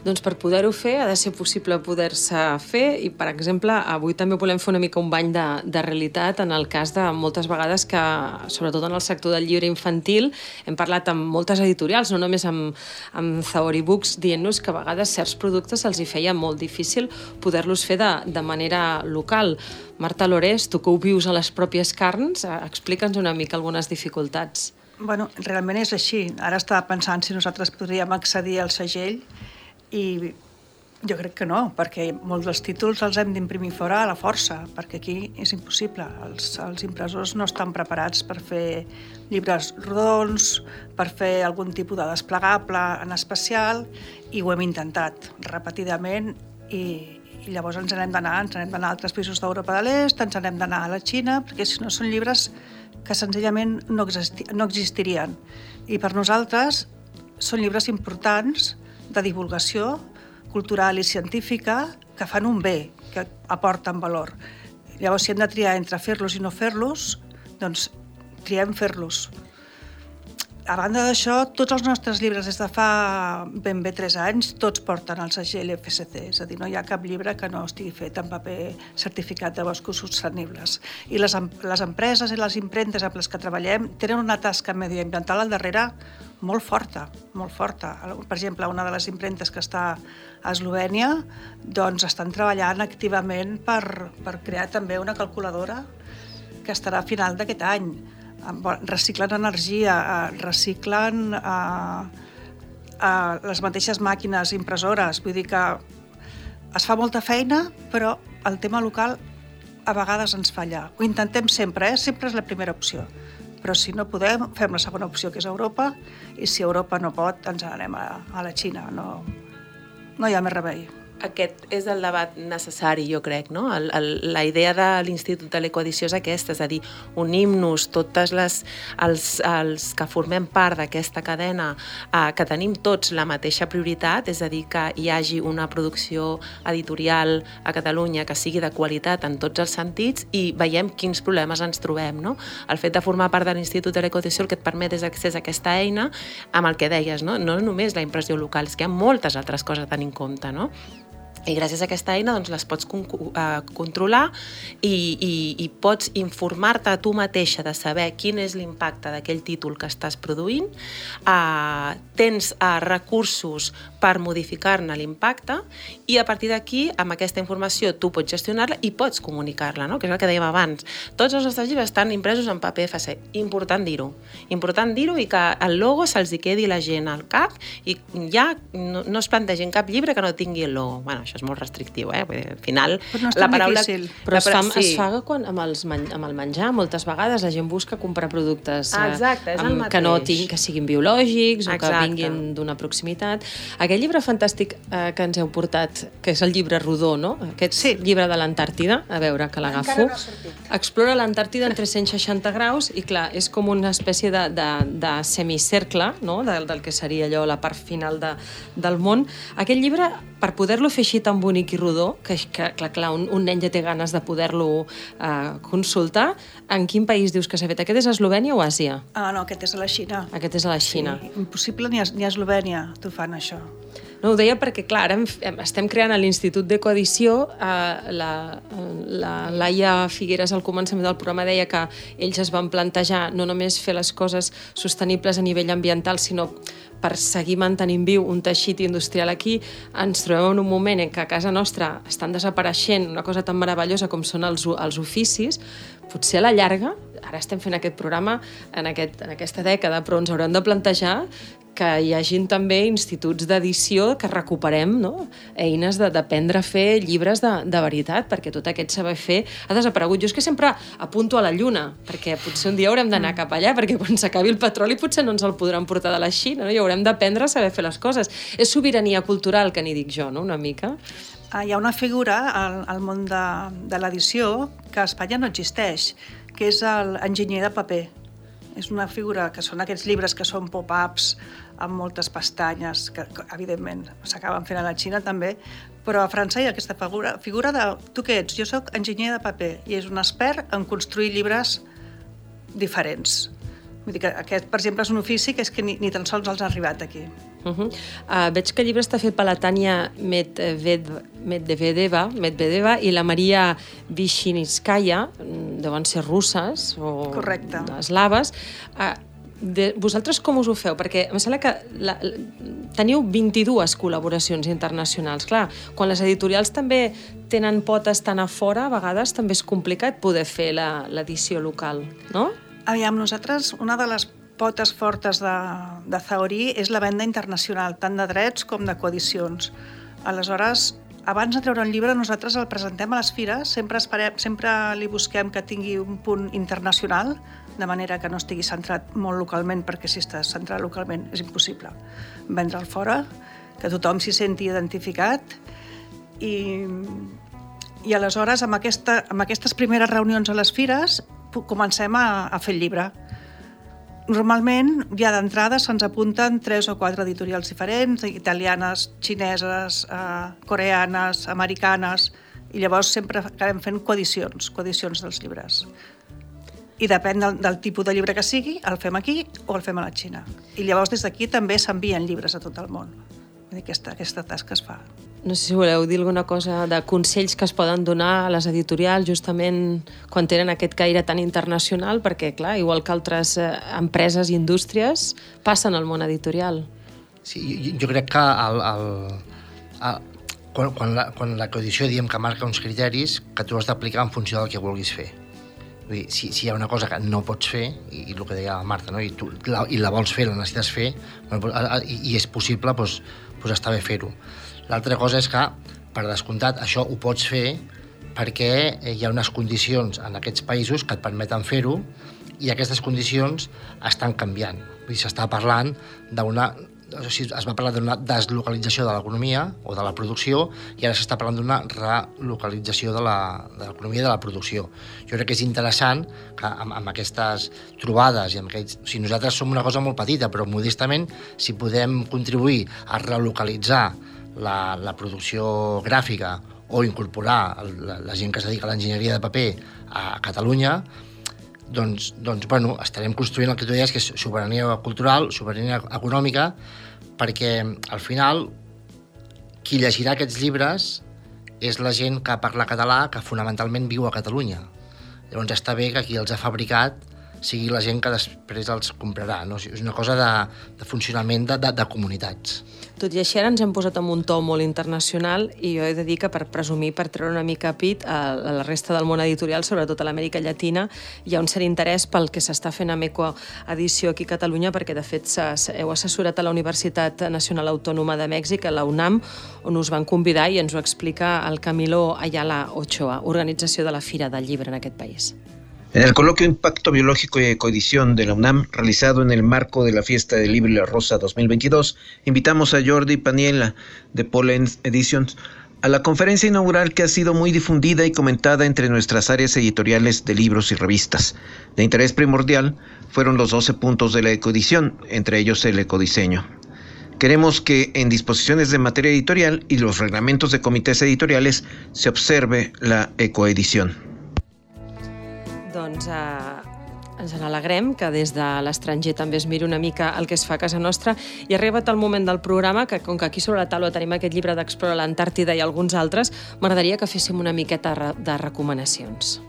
Doncs per poder-ho fer ha de ser possible poder-se fer i, per exemple, avui també volem fer una mica un bany de, de realitat en el cas de moltes vegades que, sobretot en el sector del llibre infantil, hem parlat amb moltes editorials, no només amb, amb Theory Books, dient-nos que a vegades certs productes els hi feia molt difícil poder-los fer de, de manera local. Marta Lorés, tu que ho vius a les pròpies carns, eh, explica'ns una mica algunes dificultats. Bueno, realment és així. Ara estava pensant si nosaltres podríem accedir al segell i jo crec que no, perquè molts dels títols els hem d'imprimir fora a la força, perquè aquí és impossible. Els, els impressors no estan preparats per fer llibres rodons, per fer algun tipus de desplegable en especial, i ho hem intentat repetidament i, i llavors ens n'hem d'anar, ens n'hem d'anar a altres països d'Europa de l'Est, ens n'hem d'anar a la Xina, perquè si no són llibres que senzillament no, existi, no existirien. I per nosaltres són llibres importants de divulgació cultural i científica que fan un bé, que aporten valor. Llavors, si hem de triar entre fer-los i no fer-los, doncs triem fer-los. A banda d'això, tots els nostres llibres des de fa ben bé 3 anys, tots porten el segell FSC, és a dir, no hi ha cap llibre que no estigui fet en paper certificat de boscos sostenibles. I les, les empreses i les impremtes amb les que treballem tenen una tasca medioambiental al darrere molt forta, molt forta. Per exemple, una de les impremtes que està a Eslovènia doncs estan treballant activament per, per crear també una calculadora que estarà a final d'aquest any. Reciclen energia, eh, reciclen eh, eh, les mateixes màquines impressores. Vull dir que es fa molta feina, però el tema local a vegades ens falla. Ho intentem sempre, eh? sempre és la primera opció però si no podem, fem la segona opció, que és Europa, i si Europa no pot, ens anem a, a la Xina. No, no hi ha més remei aquest és el debat necessari, jo crec, no? El, el, la idea de l'Institut de l'Ecoedició és aquesta, és a dir, unim-nos totes les, els, els que formem part d'aquesta cadena, eh, que tenim tots la mateixa prioritat, és a dir, que hi hagi una producció editorial a Catalunya que sigui de qualitat en tots els sentits i veiem quins problemes ens trobem, no? El fet de formar part de l'Institut de l'Ecoedició el que et permet és accés a aquesta eina amb el que deies, no? No només la impressió local, és que hi ha moltes altres coses a tenir en compte, no? I gràcies a aquesta eina doncs, les pots con uh, controlar i, i, i pots informar-te a tu mateixa de saber quin és l'impacte d'aquell títol que estàs produint, uh, tens uh, recursos per modificar-ne l'impacte i a partir d'aquí, amb aquesta informació, tu pots gestionar-la i pots comunicar-la, no? que és el que dèiem abans. Tots els nostres llibres estan impresos en paper FC. Important dir-ho. Important dir-ho i que el logo se'ls quedi la gent al cap i ja no, no es plantegin cap llibre que no tingui el logo. Bueno, això és molt restrictiu, eh? Vull dir, al final... Però no és la paraula, difícil. Però la es fa, para- es fa quan, amb, els amb el menjar, moltes vegades la gent busca comprar productes Ah, eh, exacte, és el amb, que no tinc, que siguin biològics o que Exacte. vinguin d'una proximitat. Aquest llibre fantàstic eh, que ens heu portat, que és el llibre rodó, no? Aquest Sí. llibre de l'Antàrtida, a veure, que l'agafo. No. Explora l'Antàrtida en 360 graus i, clar, és com una espècie de, de, de semicercle, no?, del, del que seria allò, la part final de, del món. Aquest llibre, per poder-lo fer així tan bonic i rodó, que, que clar, clar un, un nen ja té ganes de poder-lo eh, consultar, en quin país dius que s'ha fet? Aquest és a Eslovènia o Àsia? Ah, no, aquest és a la Xina. Aquest és a la Xina. Sí, impossible ni a, ni a Eslovènia t'ho fan, això. No, ho deia perquè, clar, ara hem- estem creant a l'Institut de Coedició, eh, la, la Laia Figueres al començament del programa deia que ells es van plantejar no només fer les coses sostenibles a nivell ambiental, sinó per seguir mantenint viu un teixit industrial aquí, ens trobem en un moment en què a casa nostra estan desapareixent una cosa tan meravellosa com són els, els oficis, potser a la llarga, ara estem fent aquest programa en, aquest, en aquesta dècada, però ens haurem de plantejar que hi hagin també instituts d'edició que recuperem no? eines d'aprendre a fer llibres de, de veritat, perquè tot aquest saber fer ha desaparegut. Jo és que sempre apunto a la Lluna, perquè potser un dia haurem d'anar cap allà, perquè quan s'acabi el petroli potser no ens el podran portar de la Xina, no? i haurem d'aprendre a saber fer les coses. És sobirania cultural, que n'hi dic jo, no? una mica. Ah, hi ha una figura al, al món de, de l'edició que a Espanya no existeix, que és l'enginyer de paper. És una figura que són aquests llibres que són pop-ups amb moltes pestanyes, que, que evidentment s'acaben fent a la Xina també, però a França hi ha aquesta figura, figura de tu què ets? Jo sóc enginyer de paper i és un expert en construir llibres diferents. Vull dir que aquest, per exemple, és un ofici que és que ni, ni tan sols els ha arribat aquí. Uh -huh. uh, veig que el llibre està fet per la Tània Medved- Medvedeva, Medvedeva i la Maria Vishinskaya, mm, deuen ser russes o Correcte. eslaves. Uh, de, vosaltres com us ho feu? Perquè em sembla que la, la, teniu 22 col·laboracions internacionals. Clar, quan les editorials també tenen potes tan a fora, a vegades també és complicat poder fer la- l'edició local, no? Aviam, nosaltres, una de les potes fortes de, de Zahorí és la venda internacional, tant de drets com de coedicions. Aleshores, abans de treure un llibre, nosaltres el presentem a les fires, sempre, esperem, sempre li busquem que tingui un punt internacional, de manera que no estigui centrat molt localment, perquè si està centrat localment és impossible vendre'l fora, que tothom s'hi senti identificat i, i aleshores amb, aquesta, amb aquestes primeres reunions a les fires comencem a, a fer el llibre. Normalment, ja d'entrada se'ns apunten tres o quatre editorials diferents, italianes, xineses, eh, coreanes, americanes, i llavors sempre acabem fent coedicions, coedicions dels llibres. I depèn del, del tipus de llibre que sigui, el fem aquí o el fem a la Xina. I llavors des d'aquí també s'envien llibres a tot el món. Aquesta, aquesta tasca es fa. No sé si voleu dir alguna cosa de consells que es poden donar a les editorials justament quan tenen aquest caire tan internacional, perquè, clar, igual que altres eh, empreses i indústries, passen al món editorial. Sí, jo, crec que el, el, el, quan, quan, la, quan la coedició diem que marca uns criteris que tu has d'aplicar en funció del que vulguis fer. Vull dir, si, si hi ha una cosa que no pots fer, i, i el que deia la Marta, no? I, tu, la, i la vols fer, la necessites fer, i, i és possible, doncs, doncs està bé fer-ho. L'altra cosa és que, per descomptat, això ho pots fer perquè eh, hi ha unes condicions en aquests països que et permeten fer-ho i aquestes condicions estan canviant. S'està parlant d'una o sigui, es va parlar d'una deslocalització de l'economia o de la producció i ara s'està parlant d'una relocalització de l'economia i de la producció. Jo crec que és interessant que amb, amb aquestes trobades i amb aquests... O sigui, nosaltres som una cosa molt petita, però modestament, si podem contribuir a relocalitzar la, la producció gràfica o incorporar la, la gent que es dedica a l'enginyeria de paper a Catalunya, doncs, doncs bueno, estarem construint el que tu deies, que és sobirania cultural, sobirania econòmica, perquè al final qui llegirà aquests llibres és la gent que parla català, que fonamentalment viu a Catalunya. Llavors està bé que qui els ha fabricat sigui la gent que després els comprarà. No? És una cosa de, de funcionament de, de, de comunitats. Tot i així, ara ens hem posat en un to molt internacional i jo he de dir que per presumir, per treure una mica a pit a, a la resta del món editorial, sobretot a l'Amèrica Llatina, hi ha un cert interès pel que s'està fent amb Eco Edició aquí a Catalunya, perquè de fet heu assessorat a la Universitat Nacional Autònoma de Mèxic, a la UNAM, on us van convidar i ens ho explica el Camilo Ayala Ochoa, organització de la Fira del Llibre en aquest país. En el coloquio Impacto Biológico y Ecoedición de la UNAM, realizado en el marco de la Fiesta del Libro y la Rosa 2022, invitamos a Jordi Paniela de Pollen Editions a la conferencia inaugural que ha sido muy difundida y comentada entre nuestras áreas editoriales de libros y revistas. De interés primordial fueron los 12 puntos de la ecoedición, entre ellos el ecodiseño. Queremos que en disposiciones de materia editorial y los reglamentos de comités editoriales se observe la ecoedición. Doncs eh, ens n'alegrem que des de l'estranger també es miri una mica el que es fa a casa nostra i ha arribat el moment del programa que com que aquí sobre la taula tenim aquest llibre d'Explora l'Antàrtida i alguns altres, m'agradaria que féssim una miqueta de recomanacions.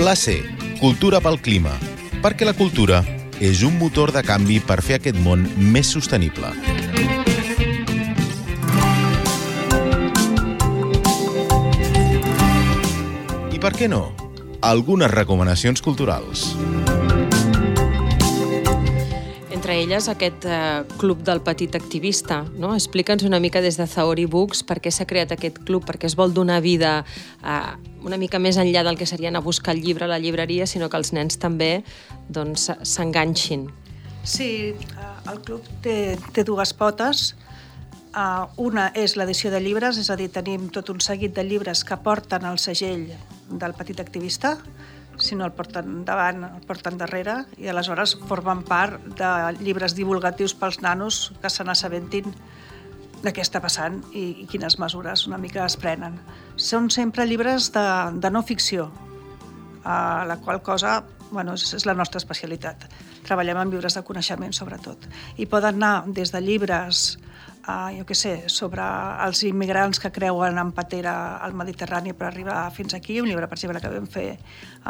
Pla C. Cultura pel clima. Perquè la cultura és un motor de canvi per fer aquest món més sostenible. Per què no, algunes recomanacions culturals. Entre elles, aquest eh, Club del Petit Activista. No? Explica'ns una mica des de Zaori Books per què s'ha creat aquest club, perquè es vol donar vida eh, una mica més enllà del que seria anar a buscar el llibre a la llibreria, sinó que els nens també doncs, s'enganxin. Doncs, sí, eh, el club té, té dues potes. Uh, una és l'edició de llibres, és a dir, tenim tot un seguit de llibres que porten el segell del petit activista, si no el porten davant, el porten darrere, i aleshores formen part de llibres divulgatius pels nanos que se n'assabentin de què està passant i, i quines mesures una mica es prenen. Són sempre llibres de, de no ficció, a la qual cosa bueno, és, és la nostra especialitat. Treballem en llibres de coneixement, sobretot. I poden anar des de llibres uh, jo què sé, sobre els immigrants que creuen en patera al Mediterrani per arribar fins aquí, un llibre, per exemple, que vam fer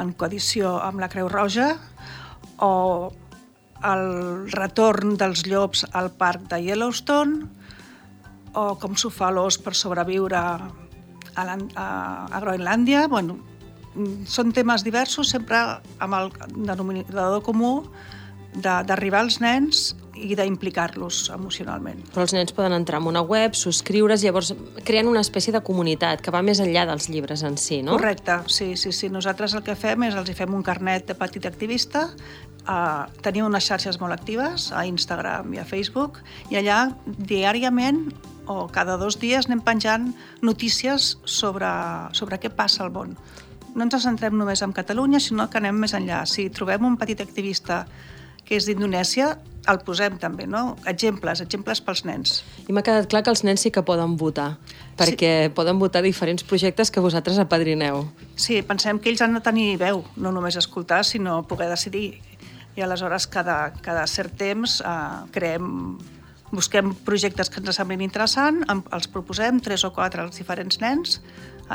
en coedició amb la Creu Roja, o el retorn dels llops al parc de Yellowstone, o com s'ho fa l'os per sobreviure a, a, a Groenlàndia. Bueno, són temes diversos, sempre amb el denominador comú d'arribar als nens i d'implicar-los emocionalment. Però els nens poden entrar en una web, subscriure's, llavors creen una espècie de comunitat que va més enllà dels llibres en si, no? Correcte, sí, sí, sí. Nosaltres el que fem és els hi fem un carnet de petit activista, uh, tenim unes xarxes molt actives, a Instagram i a Facebook, i allà diàriament o cada dos dies anem penjant notícies sobre, sobre què passa al món. No ens centrem només en Catalunya, sinó que anem més enllà. Si trobem un petit activista que és d'Indonèsia, el posem també, no? Exemples, exemples pels nens. I m'ha quedat clar que els nens sí que poden votar, perquè sí. poden votar diferents projectes que vosaltres apadrineu. Sí, pensem que ells han de tenir veu, no només escoltar, sinó poder decidir. I aleshores, cada, cada cert temps, eh, creem busquem projectes que ens semblin interessants, els proposem, tres o quatre als diferents nens,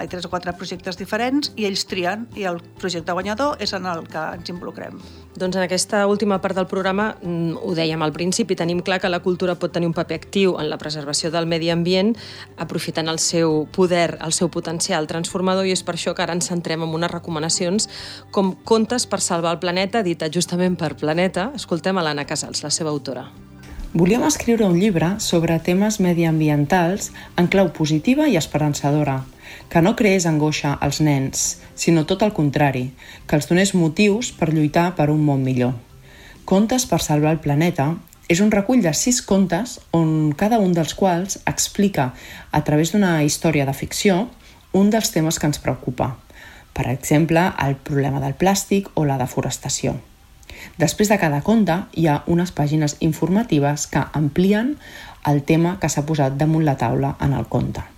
hi ha tres o quatre projectes diferents i ells trien i el projecte guanyador és en el que ens involucrem. Doncs en aquesta última part del programa mm, ho dèiem al principi, tenim clar que la cultura pot tenir un paper actiu en la preservació del medi ambient aprofitant el seu poder, el seu potencial transformador i és per això que ara ens centrem en unes recomanacions com Contes per salvar el planeta, dita justament per Planeta. Escoltem a l'Anna Casals, la seva autora. Volíem escriure un llibre sobre temes mediambientals en clau positiva i esperançadora, que no creés angoixa als nens, sinó tot el contrari, que els donés motius per lluitar per un món millor. Contes per salvar el planeta és un recull de sis contes on cada un dels quals explica, a través d'una història de ficció, un dels temes que ens preocupa. Per exemple, el problema del plàstic o la deforestació. Després de cada conte hi ha unes pàgines informatives que amplien el tema que s'ha posat damunt la taula en el conte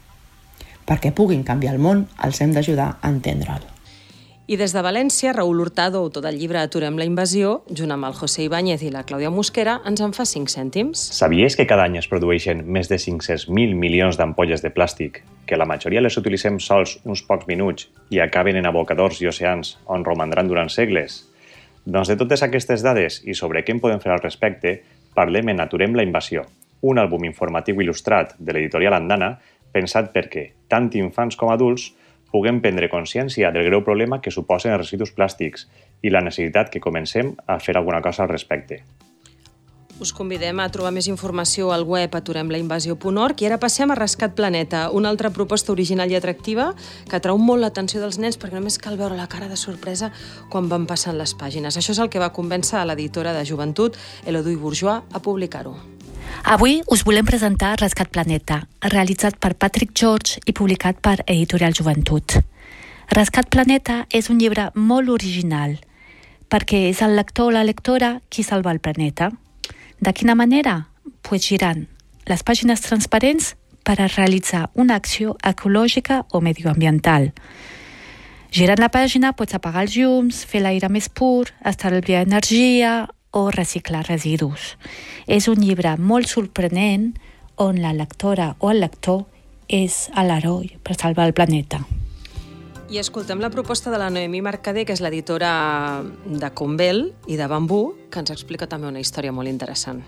perquè puguin canviar el món, els hem d'ajudar a entendre'l. I des de València, Raül Hurtado, autor del llibre Aturem la invasió, junt amb el José Ibáñez i la Clàudia Mosquera, ens en fa 5 cèntims. Sabies que cada any es produeixen més de 500.000 milions d'ampolles de plàstic, que la majoria les utilitzem sols uns pocs minuts i acaben en abocadors i oceans on romandran durant segles? Doncs de totes aquestes dades i sobre què en podem fer al respecte, parlem en Aturem la invasió, un àlbum informatiu il·lustrat de l'editorial Andana pensat perquè tant infants com adults puguem prendre consciència del greu problema que suposen els residus plàstics i la necessitat que comencem a fer alguna cosa al respecte. Us convidem a trobar més informació al web aturemlainvasió.org i ara passem a Rescat Planeta, una altra proposta original i atractiva que atrau molt l'atenció dels nens perquè només cal veure la cara de sorpresa quan van passant les pàgines. Això és el que va convèncer l'editora de joventut, Elodie Bourgeois, a publicar-ho. Avui us volem presentar Rescat Planeta, realitzat per Patrick George i publicat per Editorial Joventut. Rescat Planeta és un llibre molt original, perquè és el lector o la lectora qui salva el planeta. De quina manera? Pues girant les pàgines transparents per a realitzar una acció ecològica o medioambiental. Girant la pàgina pots apagar els llums, fer l'aire més pur, estalviar energia o reciclar residus. És un llibre molt sorprenent on la lectora o el lector és l'heroi per salvar el planeta. I escoltem la proposta de la Noemí Mercader, que és l'editora de Convel i de Bambú, que ens explica també una història molt interessant.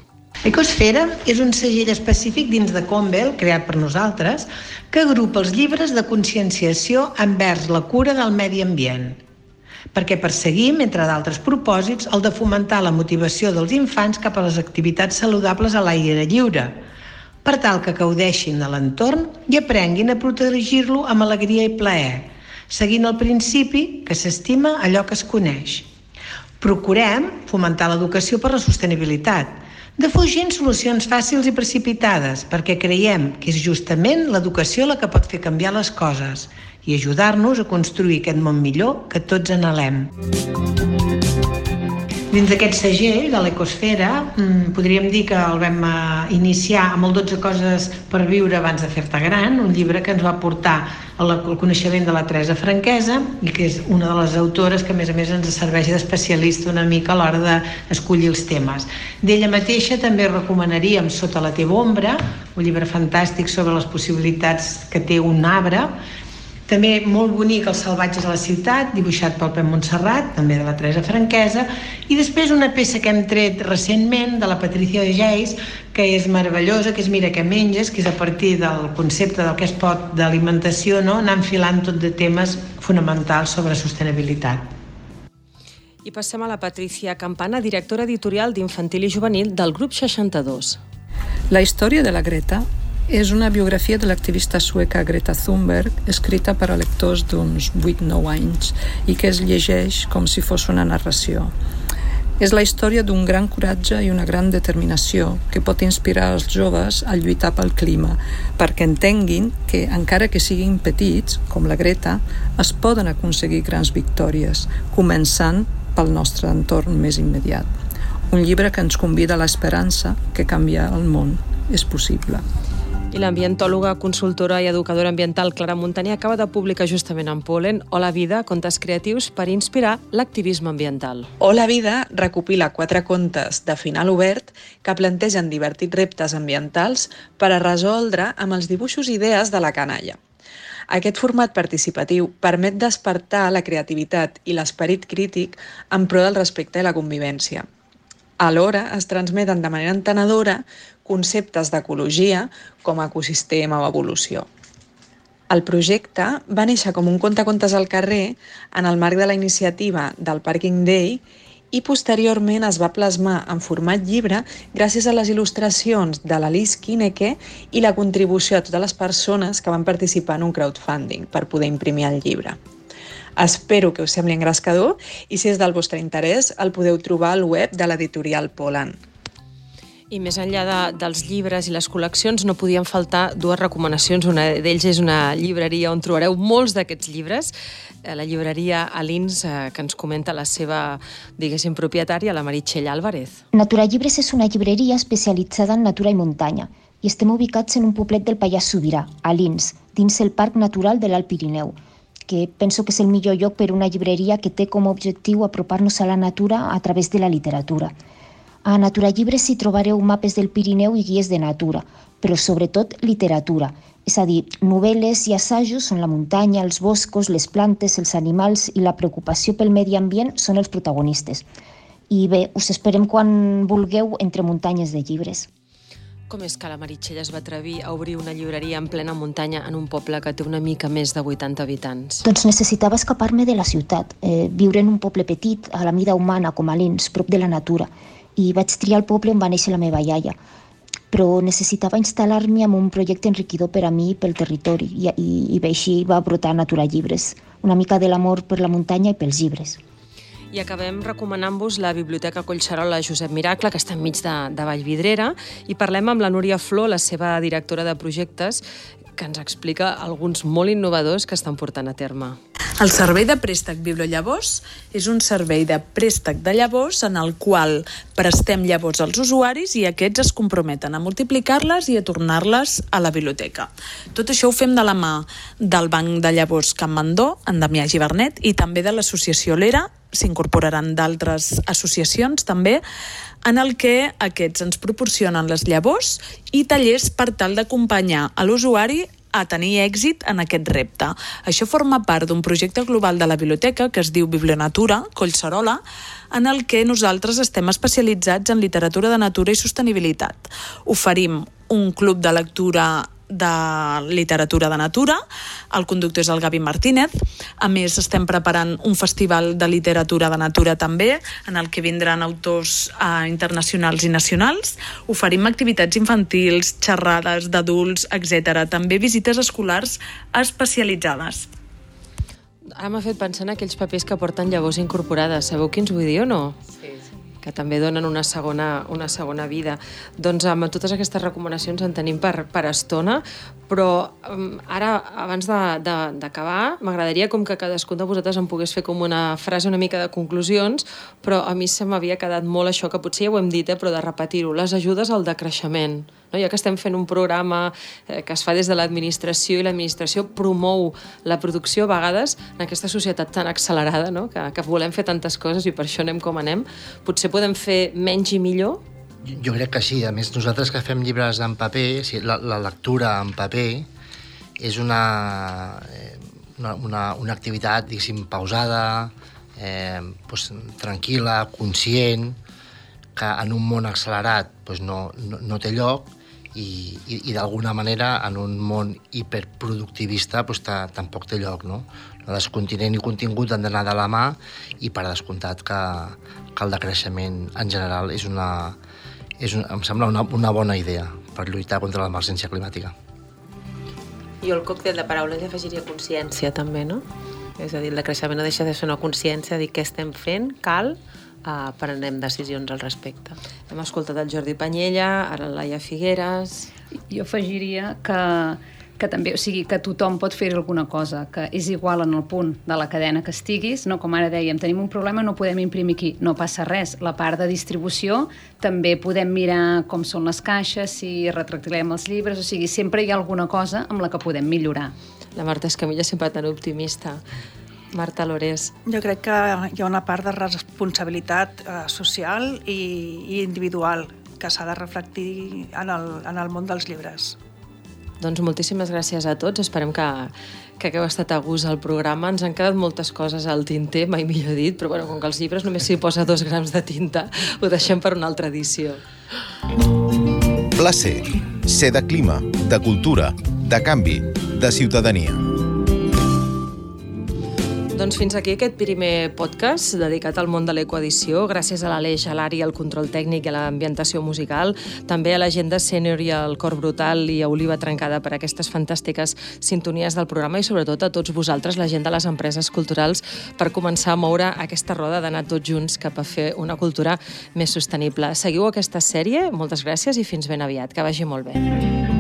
Ecosfera és un segell específic dins de Convel, creat per nosaltres, que agrupa els llibres de conscienciació envers la cura del medi ambient perquè perseguim, entre d'altres propòsits, el de fomentar la motivació dels infants cap a les activitats saludables a l'aire lliure, per tal que gaudeixin de l'entorn i aprenguin a protegir-lo amb alegria i plaer, seguint el principi que s'estima allò que es coneix. Procurem fomentar l'educació per la sostenibilitat, defugint solucions fàcils i precipitades, perquè creiem que és justament l'educació la que pot fer canviar les coses i ajudar-nos a construir aquest món millor que tots anhelem. Dins d'aquest segell de l'Ecosfera, mm, podríem dir que el vam eh, iniciar amb el 12 coses per viure abans de fer-te gran, un llibre que ens va portar al coneixement de la Teresa Franquesa i que és una de les autores que a més a més ens serveix d'especialista una mica a l'hora d'escollir els temes. D'ella mateixa també recomanaríem Sota la teva ombra, un llibre fantàstic sobre les possibilitats que té un arbre també molt bonic Els salvatges a la ciutat, dibuixat pel Pep Montserrat, també de la Teresa Franquesa, i després una peça que hem tret recentment de la Patricia de Geis, que és meravellosa, que és Mira què menges, que és a partir del concepte del que es pot d'alimentació, no? anar enfilant tot de temes fonamentals sobre sostenibilitat. I passem a la Patricia Campana, directora editorial d'Infantil i Juvenil del grup 62. La història de la Greta és una biografia de l'activista sueca Greta Thunberg, escrita per a lectors d'uns 8-9 anys i que es llegeix com si fos una narració. És la història d'un gran coratge i una gran determinació que pot inspirar els joves a lluitar pel clima, perquè entenguin que, encara que siguin petits, com la Greta, es poden aconseguir grans victòries, començant pel nostre entorn més immediat. Un llibre que ens convida a l'esperança que canviar el món és possible. I l'ambientòloga, consultora i educadora ambiental Clara Montaner acaba de publicar justament en Polen Hola Vida, contes creatius per inspirar l'activisme ambiental. Hola Vida recopila quatre contes de final obert que plantegen divertits reptes ambientals per a resoldre amb els dibuixos i idees de la canalla. Aquest format participatiu permet despertar la creativitat i l'esperit crític en pro del respecte i la convivència. Alhora es transmeten de manera entenedora conceptes d'ecologia com a ecosistema o evolució. El projecte va néixer com un conte-contes al carrer en el marc de la iniciativa del Parking Day i posteriorment es va plasmar en format llibre gràcies a les il·lustracions de l'Alice Kineke i la contribució a totes les persones que van participar en un crowdfunding per poder imprimir el llibre. Espero que us sembli engrescador i si és del vostre interès el podeu trobar al web de l'editorial Poland. I més enllà de, dels llibres i les col·leccions no podien faltar dues recomanacions. Una d'ells és una llibreria on trobareu molts d'aquests llibres. Eh, la llibreria Alins, eh, que ens comenta la seva, diguéssim, propietària, la Meritxell Álvarez. Natura Llibres és una llibreria especialitzada en natura i muntanya i estem ubicats en un poblet del Pallars Sobirà, a Lins, dins el Parc Natural de l'Alt Pirineu. Que penso que és el millor lloc per una llibreria que té com a objectiu apropar-nos a la natura a través de la literatura. A Natura Llibres hi trobareu mapes del Pirineu i guies de natura, però sobretot literatura, és a dir, novel·les i assajos on la muntanya, els boscos, les plantes, els animals i la preocupació pel medi ambient són els protagonistes. I bé, us esperem quan vulgueu entre muntanyes de llibres. Com és que la Meritxell es va atrevir a obrir una llibreria en plena muntanya en un poble que té una mica més de 80 habitants? Doncs necessitava escapar-me de la ciutat, eh, viure en un poble petit, a la mida humana, com a Lins, prop de la natura. I vaig triar el poble on va néixer la meva iaia però necessitava instal·lar-me en un projecte enriquidor per a mi i pel territori i, i, i així va brotar Natura Llibres, una mica de l'amor per la muntanya i pels llibres. I acabem recomanant-vos la Biblioteca Collserola Josep Miracle, que està enmig de, de Vallvidrera, i parlem amb la Núria Flor, la seva directora de projectes, que ens explica alguns molt innovadors que estan portant a terme. El servei de préstec Bibliollavors és un servei de préstec de llavors en el qual prestem llavors als usuaris i aquests es comprometen a multiplicar-les i a tornar-les a la biblioteca. Tot això ho fem de la mà del Banc de Llavors Can Mandó, en Damià Givernet, i també de l'associació Lera, s'incorporaran d'altres associacions també, en el que aquests ens proporcionen les llavors i tallers per tal d'acompanyar a l'usuari a tenir èxit en aquest repte. Això forma part d'un projecte global de la biblioteca que es diu Biblionatura, Collserola, en el que nosaltres estem especialitzats en literatura de natura i sostenibilitat. Oferim un club de lectura de literatura de natura, el conductor és el Gavi Martínez, a més estem preparant un festival de literatura de natura també, en el que vindran autors eh, internacionals i nacionals, oferim activitats infantils, xerrades d'adults, etc. També visites escolars especialitzades. Ara m'ha fet pensar en aquells papers que porten llavors incorporades. Sabeu quins vull dir o no? Sí, que també donen una segona, una segona vida. Doncs amb totes aquestes recomanacions en tenim per, per estona, però um, ara, abans d'acabar, m'agradaria com que cadascun de vosaltres em pogués fer com una frase una mica de conclusions, però a mi se m'havia quedat molt això, que potser ja ho hem dit, eh, però de repetir-ho, les ajudes al decreixement. No? Ja que estem fent un programa eh, que es fa des de l'administració i l'administració promou la producció a vegades en aquesta societat tan accelerada, no? que, que volem fer tantes coses i per això anem com anem, potser podem fer menys i millor? Jo crec que sí. A més, nosaltres que fem llibres en paper, la, la lectura en paper és una, eh, una, una, una activitat, diguéssim, pausada, eh, doncs, tranquil·la, conscient, que en un món accelerat doncs no, no, no té lloc i, i, i d'alguna manera en un món hiperproductivista doncs, tampoc té lloc. No? Descontinent i contingut han d'anar de la mà i per descomptat que, que el decreixement en general és una, és un, em sembla una, una bona idea per lluitar contra l'emergència climàtica. Jo el còctel de paraules afegiria consciència també, no? És a dir, el decreixement no deixa de ser una consciència de dir què estem fent, cal, uh, prenem decisions al respecte. Hem escoltat el Jordi Panyella, ara la Laia Figueres... Jo afegiria que que també, o sigui, que tothom pot fer alguna cosa, que és igual en el punt de la cadena que estiguis, no? com ara dèiem, tenim un problema, no podem imprimir aquí, no passa res. La part de distribució també podem mirar com són les caixes, si retractilem els llibres, o sigui, sempre hi ha alguna cosa amb la que podem millorar. La Marta Escamilla sempre tan optimista. Marta Lorés. Jo crec que hi ha una part de responsabilitat eh, social i, i individual que s'ha de reflectir en el, en el món dels llibres. Doncs moltíssimes gràcies a tots. Esperem que, que hagueu estat a gust al programa. Ens han quedat moltes coses al tinter, mai millor dit, però bueno, com que els llibres només s'hi posa dos grams de tinta, ho deixem per una altra edició. Pla C. C de clima, de cultura, de canvi, de ciutadania. Doncs fins aquí aquest primer podcast dedicat al món de l'ecoedició, gràcies a l'Aleix, a l'Ari, al control tècnic i a l'ambientació musical, també a l'agenda sènior i al cor brutal i a Oliva Trencada per aquestes fantàstiques sintonies del programa i sobretot a tots vosaltres, la gent de les empreses culturals, per començar a moure aquesta roda d'anar tots junts cap a fer una cultura més sostenible. Seguiu aquesta sèrie, moltes gràcies i fins ben aviat, que vagi molt bé.